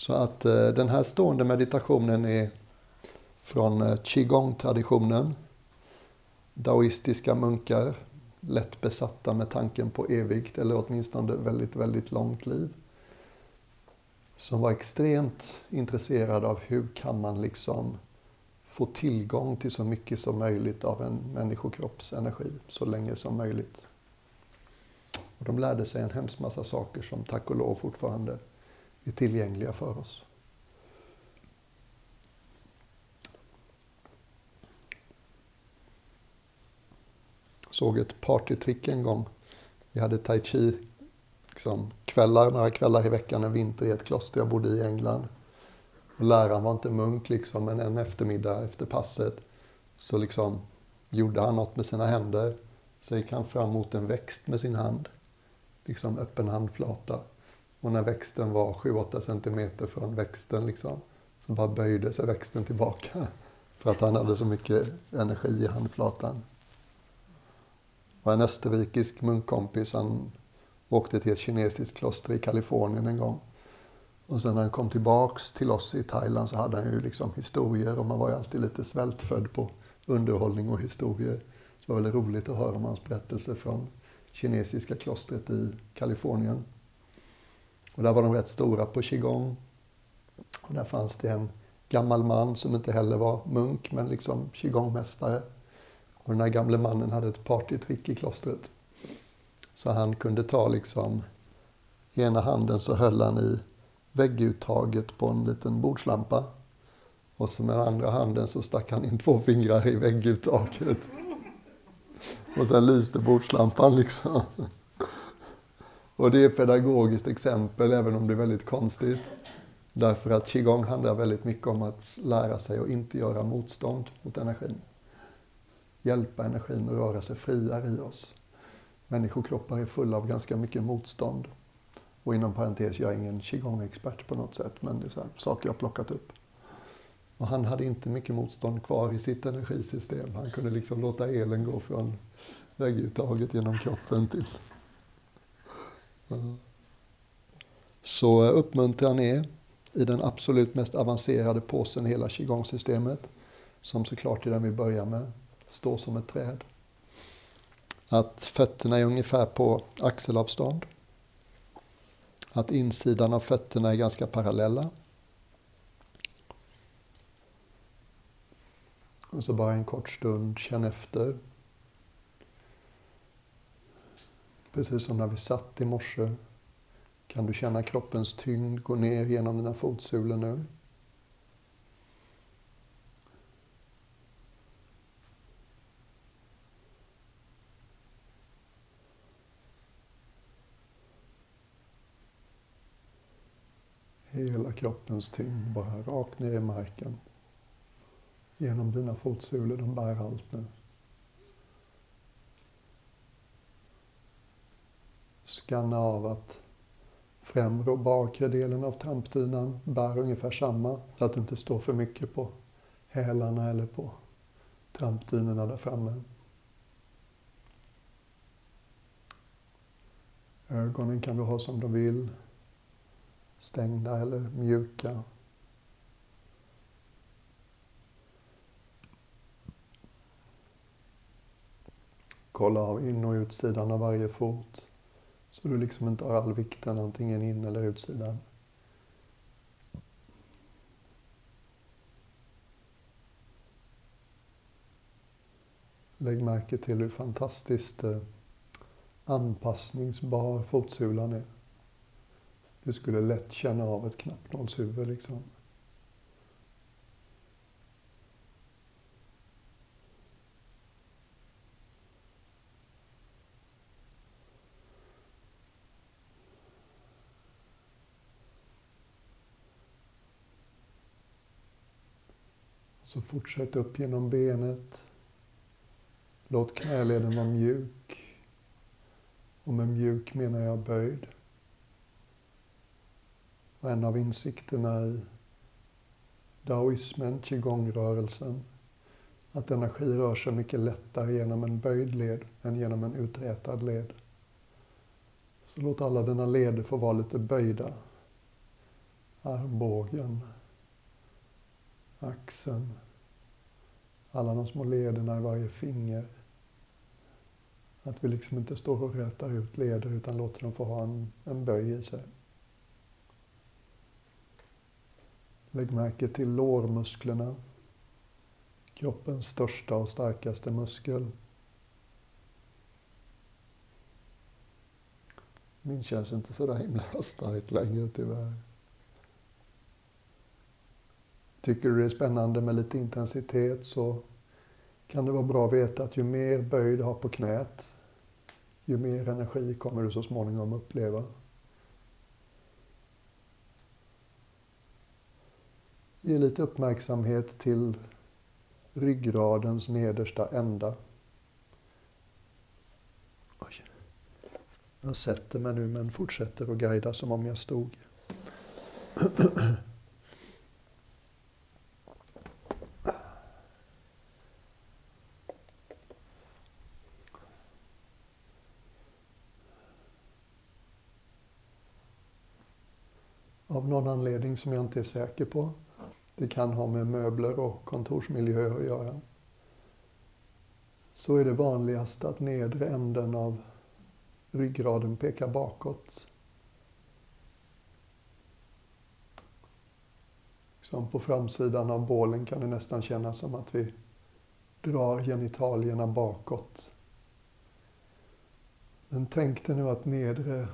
Så att eh, den här stående meditationen är från eh, qigong-traditionen. Daoistiska munkar, lätt besatta med tanken på evigt eller åtminstone väldigt, väldigt långt liv. Som var extremt intresserade av hur kan man liksom få tillgång till så mycket som möjligt av en människokropps energi så länge som möjligt. Och de lärde sig en hemsk massa saker som tack och lov fortfarande är tillgängliga för oss. Såg ett partytrick en gång. Vi hade tai chi liksom, kvällar, några kvällar i veckan en vinter i ett kloster jag bodde i England. Och läraren var inte munk liksom, men en eftermiddag efter passet så liksom gjorde han något med sina händer. Så gick han fram mot en växt med sin hand, liksom öppen handflata. Och när växten var 7-8 centimeter från växten liksom, så bara böjde sig växten tillbaka. För att han hade så mycket energi i handflatan. Och en österrikisk munkkompis, han åkte till ett kinesiskt kloster i Kalifornien en gång. Och sen när han kom tillbaks till oss i Thailand så hade han ju liksom historier och man var ju alltid lite svältfödd på underhållning och historier. Så det var väldigt roligt att höra om hans berättelse från kinesiska klostret i Kalifornien. Och där var de rätt stora på qigong. Och där fanns det en gammal man som inte heller var munk, men liksom qigongmästare. Och den här gamle mannen hade ett partytrick i klostret. Så han kunde ta liksom, i ena handen så höll han i vägguttaget på en liten bordslampa. Och så med den andra handen så stack han in två fingrar i vägguttaget. Och sen lyste bordslampan liksom. Och det är ett pedagogiskt exempel, även om det är väldigt konstigt. Därför att qigong handlar väldigt mycket om att lära sig att inte göra motstånd mot energin. Hjälpa energin att röra sig friare i oss. Människokroppar är fulla av ganska mycket motstånd. Och inom parentes, jag är ingen qigong-expert på något sätt, men det är så saker jag har plockat upp. Och han hade inte mycket motstånd kvar i sitt energisystem. Han kunde liksom låta elen gå från vägguttaget genom kroppen till så uppmuntran är i den absolut mest avancerade påsen i hela qigong-systemet, som såklart är den vi börjar med, står som ett träd. Att fötterna är ungefär på axelavstånd. Att insidan av fötterna är ganska parallella. Och så bara en kort stund, känn efter Precis som när vi satt i morse kan du känna kroppens tyngd gå ner genom dina fotsulor nu. Hela kroppens tyngd bara rakt ner i marken. Genom dina fotsulor, de bär allt nu. Skanna av att främre och bakre delen av trampdynan bär ungefär samma, så att du inte står för mycket på hälarna eller på trampdynorna där framme. Ögonen kan du ha som du vill, stängda eller mjuka. Kolla av in och utsidan av varje fot. Så du liksom inte har all vikten antingen in eller utsidan. Lägg märke till hur fantastiskt eh, anpassningsbar fotsulan är. Du skulle lätt känna av ett knappnålshuvud liksom. Så fortsätt upp genom benet. Låt knäleden vara mjuk. Och med mjuk menar jag böjd. Och en av insikterna i daoismen, qigong-rörelsen, att energi rör sig mycket lättare genom en böjd led än genom en uträtad led. Så låt alla dina leder få vara lite böjda. armbågen, axeln, alla de små lederna i varje finger. Att vi liksom inte står och rätar ut leder utan låter dem få ha en, en böj i sig. Lägg märke till lårmusklerna. Kroppens största och starkaste muskel. Min känns inte så där himla stark längre tyvärr. Tycker du det är spännande med lite intensitet så kan det vara bra att veta att ju mer böj du har på knät, ju mer energi kommer du så småningom uppleva. Ge lite uppmärksamhet till ryggradens nedersta ända. Jag sätter mig nu men fortsätter att guida som om jag stod. Av någon anledning som jag inte är säker på det kan ha med möbler och kontorsmiljöer att göra. Så är det vanligast att nedre änden av ryggraden pekar bakåt. Som på framsidan av bålen kan det nästan kännas som att vi drar genitalierna bakåt. Men tänk dig nu att nedre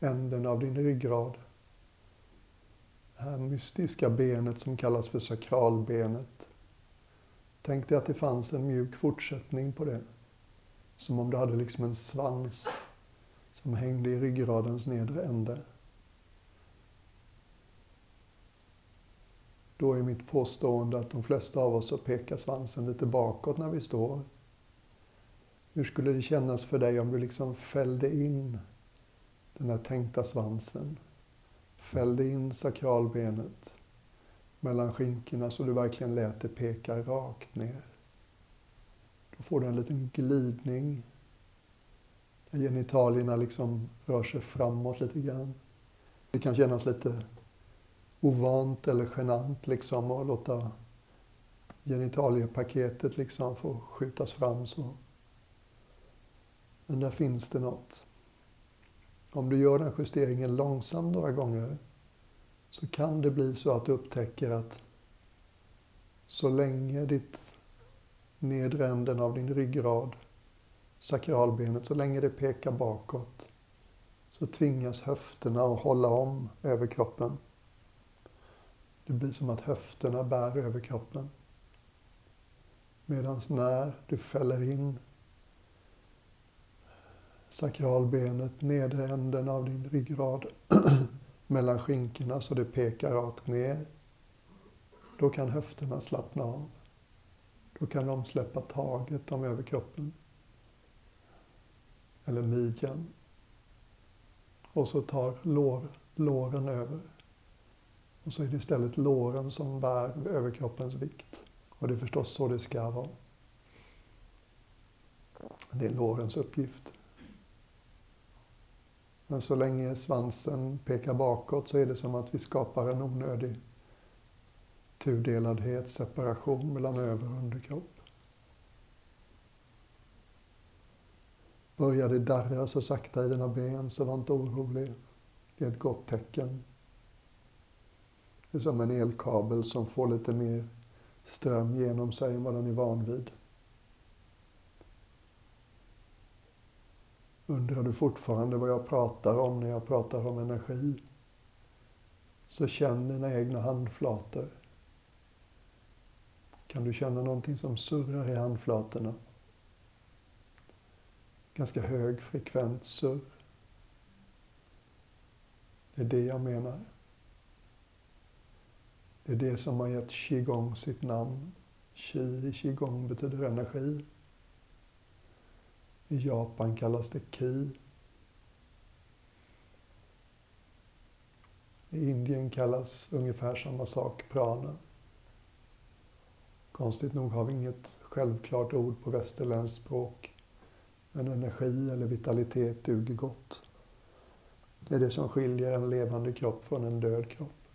änden av din ryggrad här mystiska benet som kallas för sakralbenet. Tänk dig att det fanns en mjuk fortsättning på det. Som om du hade liksom en svans som hängde i ryggradens nedre ände. Då är mitt påstående att de flesta av oss så pekar svansen lite bakåt när vi står. Hur skulle det kännas för dig om du liksom fällde in den här tänkta svansen Fällde in sakralbenet mellan skinkorna så du verkligen lät det peka rakt ner. Då får du en liten glidning. Där genitalierna liksom rör sig framåt lite grann. Det kan kännas lite ovant eller genant liksom att låta genitaliepaketet liksom få skjutas fram så. Men där finns det något. Om du gör den justeringen långsamt några gånger så kan det bli så att du upptäcker att så länge ditt nedre änden av din ryggrad, sakralbenet, så länge det pekar bakåt så tvingas höfterna att hålla om över kroppen. Det blir som att höfterna bär över kroppen. Medan när du fäller in sakralbenet, nedre änden av din ryggrad mellan skinkorna så det pekar rakt ner. Då kan höfterna slappna av. Då kan de släppa taget om överkroppen. Eller midjan. Och så tar lår, låren över. Och så är det istället låren som bär överkroppens vikt. Och det är förstås så det ska vara. Det är lårens uppgift. Men så länge svansen pekar bakåt så är det som att vi skapar en onödig tudeladhet, separation mellan över och underkropp. Börjar det darra så sakta i dina ben så var inte orolig. Det är ett gott tecken. Det är som en elkabel som får lite mer ström genom sig än vad den är van vid. Undrar du fortfarande vad jag pratar om när jag pratar om energi? Så känn dina egna handflator. Kan du känna någonting som surrar i handflatorna? Ganska hög frekvent surr. Det är det jag menar. Det är det som har gett qigong sitt namn. Qi i qigong betyder energi. I Japan kallas det ki. I Indien kallas ungefär samma sak prana. Konstigt nog har vi inget självklart ord på västerländskt språk. Men energi eller vitalitet duger gott. Det är det som skiljer en levande kropp från en död kropp.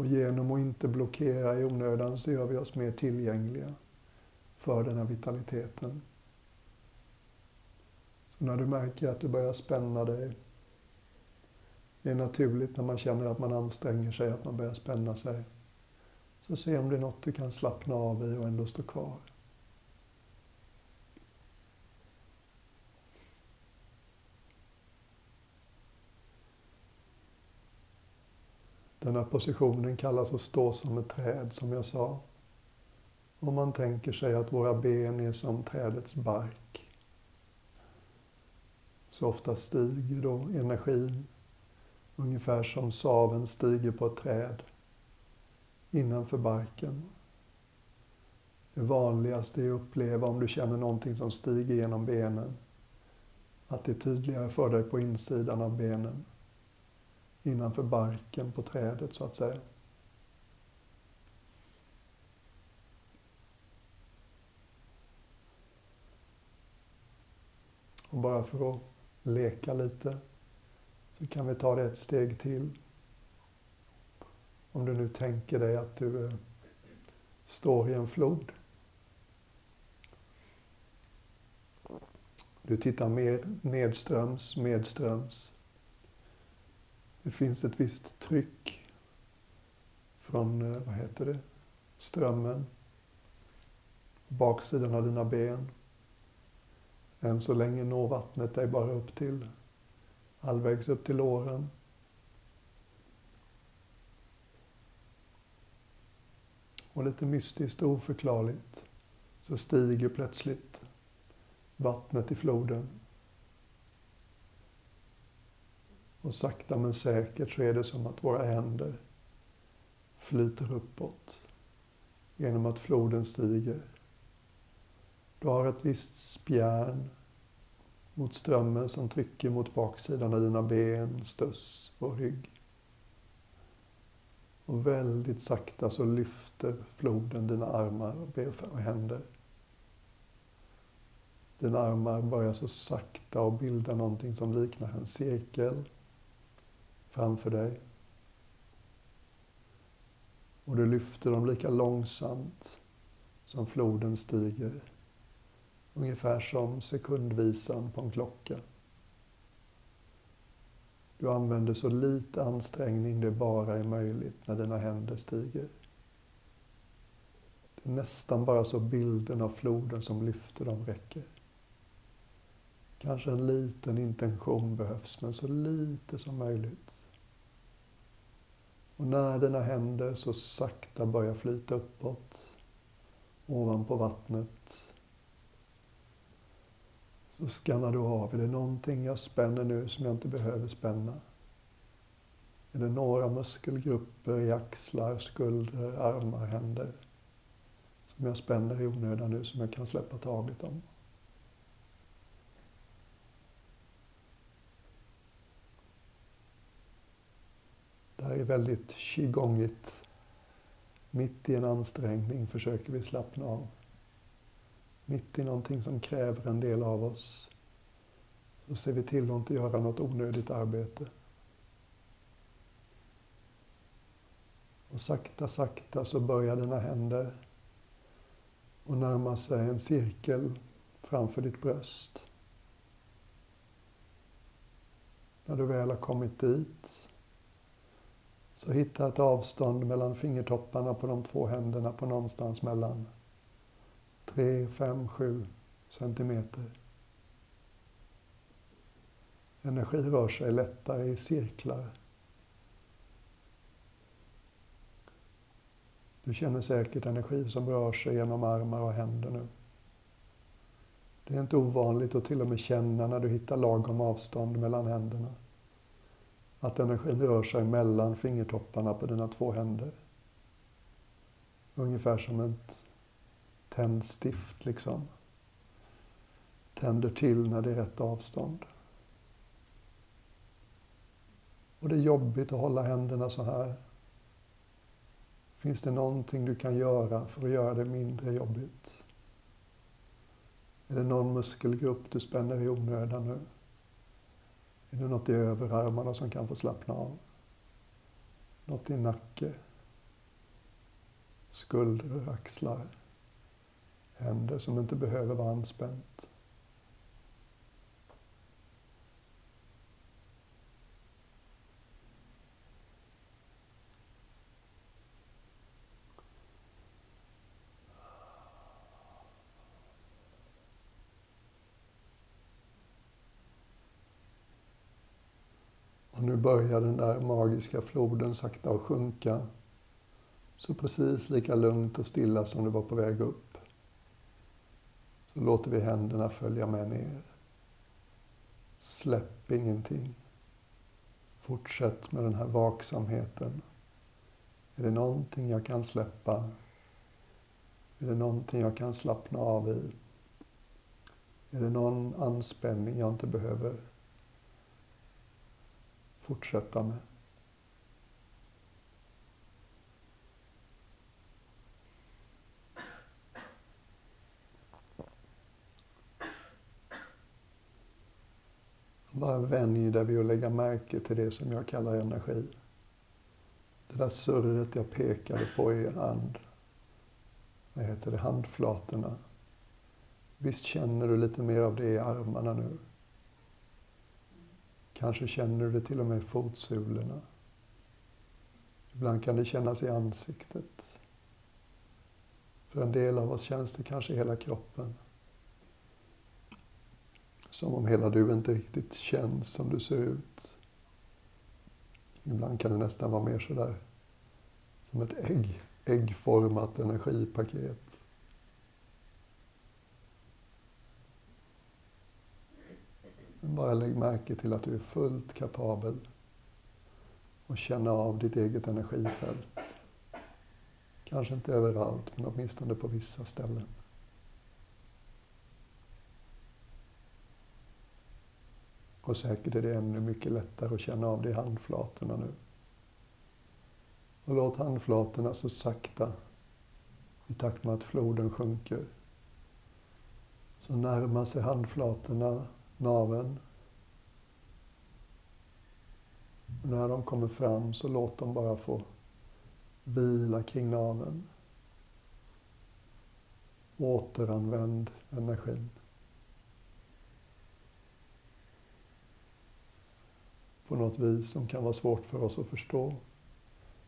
Och genom att inte blockera i onödan så gör vi oss mer tillgängliga för den här vitaliteten. Så när du märker att du börjar spänna dig, det är naturligt när man känner att man anstränger sig, att man börjar spänna sig. Så se om det är något du kan slappna av i och ändå stå kvar. Den här positionen kallas att stå som ett träd, som jag sa. Om man tänker sig att våra ben är som trädets bark. Så ofta stiger då energin ungefär som saven stiger på ett träd innanför barken. Det vanligaste är att uppleva om du känner någonting som stiger genom benen. Att det är tydligare för dig på insidan av benen. Innanför barken på trädet så att säga. Och bara för att leka lite så kan vi ta det ett steg till. Om du nu tänker dig att du eh, står i en flod. Du tittar mer nedströms, medströms. Det finns ett visst tryck från, eh, vad heter det, strömmen. Baksidan av dina ben. Än så länge når vattnet dig bara upp till halvvägs upp till låren. Och lite mystiskt och oförklarligt så stiger plötsligt vattnet i floden. Och sakta men säkert så är det som att våra händer flyter uppåt genom att floden stiger. Du har ett visst spjärn mot strömmen som trycker mot baksidan av dina ben, stöss och rygg. Och väldigt sakta så lyfter floden dina armar och händer. Dina armar börjar så sakta att bilda någonting som liknar en cirkel framför dig. Och du lyfter dem lika långsamt som floden stiger. Ungefär som sekundvisan på en klocka. Du använder så lite ansträngning det bara är möjligt när dina händer stiger. Det är nästan bara så bilden av floden som lyfter dem räcker. Kanske en liten intention behövs, men så lite som möjligt. Och när dina händer så sakta börjar flyta uppåt ovanpå vattnet så skannar du av. Är det någonting jag spänner nu som jag inte behöver spänna? Är det några muskelgrupper i axlar, skulder, armar, händer som jag spänner i onödan nu som jag kan släppa taget om? Det här är väldigt qigongigt. Mitt i en ansträngning försöker vi slappna av mitt i någonting som kräver en del av oss, så ser vi till att inte göra något onödigt arbete. Och sakta, sakta så börjar dina händer att närma sig en cirkel framför ditt bröst. När du väl har kommit dit så hitta ett avstånd mellan fingertopparna på de två händerna på någonstans mellan 3, 5, 7 centimeter. Energi rör sig lättare i cirklar. Du känner säkert energi som rör sig genom armar och händer nu. Det är inte ovanligt att till och med känna när du hittar lagom avstånd mellan händerna. Att energin rör sig mellan fingertopparna på dina två händer. Ungefär som ett tändstift liksom. Tänder till när det är rätt avstånd. Och det är jobbigt att hålla händerna så här. Finns det någonting du kan göra för att göra det mindre jobbigt? Är det någon muskelgrupp du spänner i onödan nu? Är det något i överarmarna som kan få slappna av? Något i nacke? Skuldror, axlar? Händer som inte behöver vara anspänt? Nu börjar den där magiska floden sakta att sjunka. Så precis lika lugnt och stilla som du var på väg upp. Så låter vi händerna följa med ner. Släpp ingenting. Fortsätt med den här vaksamheten. Är det någonting jag kan släppa? Är det någonting jag kan slappna av i? Är det någon anspänning jag inte behöver fortsätta med. Bara vänj dig vid att lägga märke till det som jag kallar energi. Det där surret jag pekade på i hand, vad heter det, handflatorna. Visst känner du lite mer av det i armarna nu? Kanske känner du det till och med i fotsulorna. Ibland kan det kännas i ansiktet. För en del av oss känns det kanske i hela kroppen. Som om hela du inte riktigt känns som du ser ut. Ibland kan det nästan vara mer sådär som ett ägg, äggformat energipaket. Bara lägg märke till att du är fullt kapabel att känna av ditt eget energifält. Kanske inte överallt, men åtminstone på vissa ställen. Och säkert är det ännu mycket lättare att känna av det i handflatorna nu. Och låt handflatorna så sakta, i takt med att floden sjunker, så närmar sig handflatorna naveln. Och när de kommer fram så låt dem bara få vila kring naveln. Återanvänd energin. På något vis som kan vara svårt för oss att förstå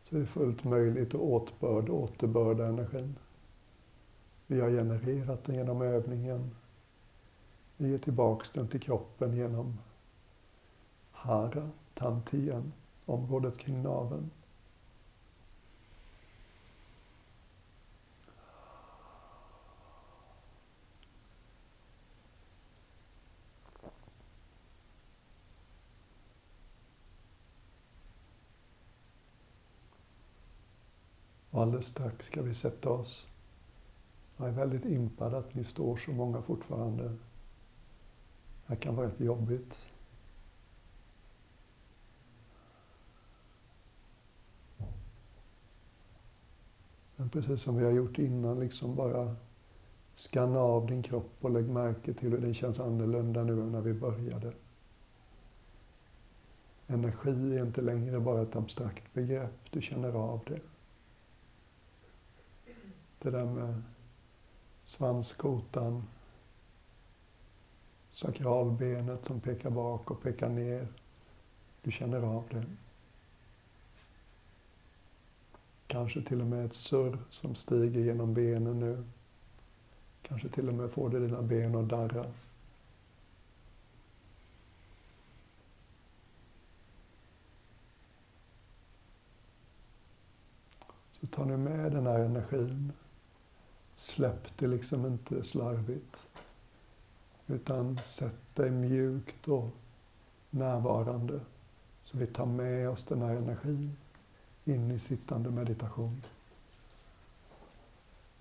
så är det fullt möjligt att åtbörda, återbörda energin. Vi har genererat den genom övningen vi ger tillbaks den till kroppen genom hara, tantian, området kring naveln. Och alldeles strax ska vi sätta oss. Jag är väldigt impad att ni står så många fortfarande. Det kan vara rätt jobbigt. Men precis som vi har gjort innan, liksom bara skanna av din kropp och lägg märke till hur den känns annorlunda nu än när vi började. Energi är inte längre bara ett abstrakt begrepp, du känner av det. Det där med svanskotan, sakralbenet som pekar bak och pekar ner. Du känner av det. Kanske till och med ett surr som stiger genom benen nu. Kanske till och med får du dina ben att darra. Så ta nu med den här energin. Släpp det liksom inte slarvigt. Utan sätt dig mjukt och närvarande. Så vi tar med oss den här energin in i sittande meditation.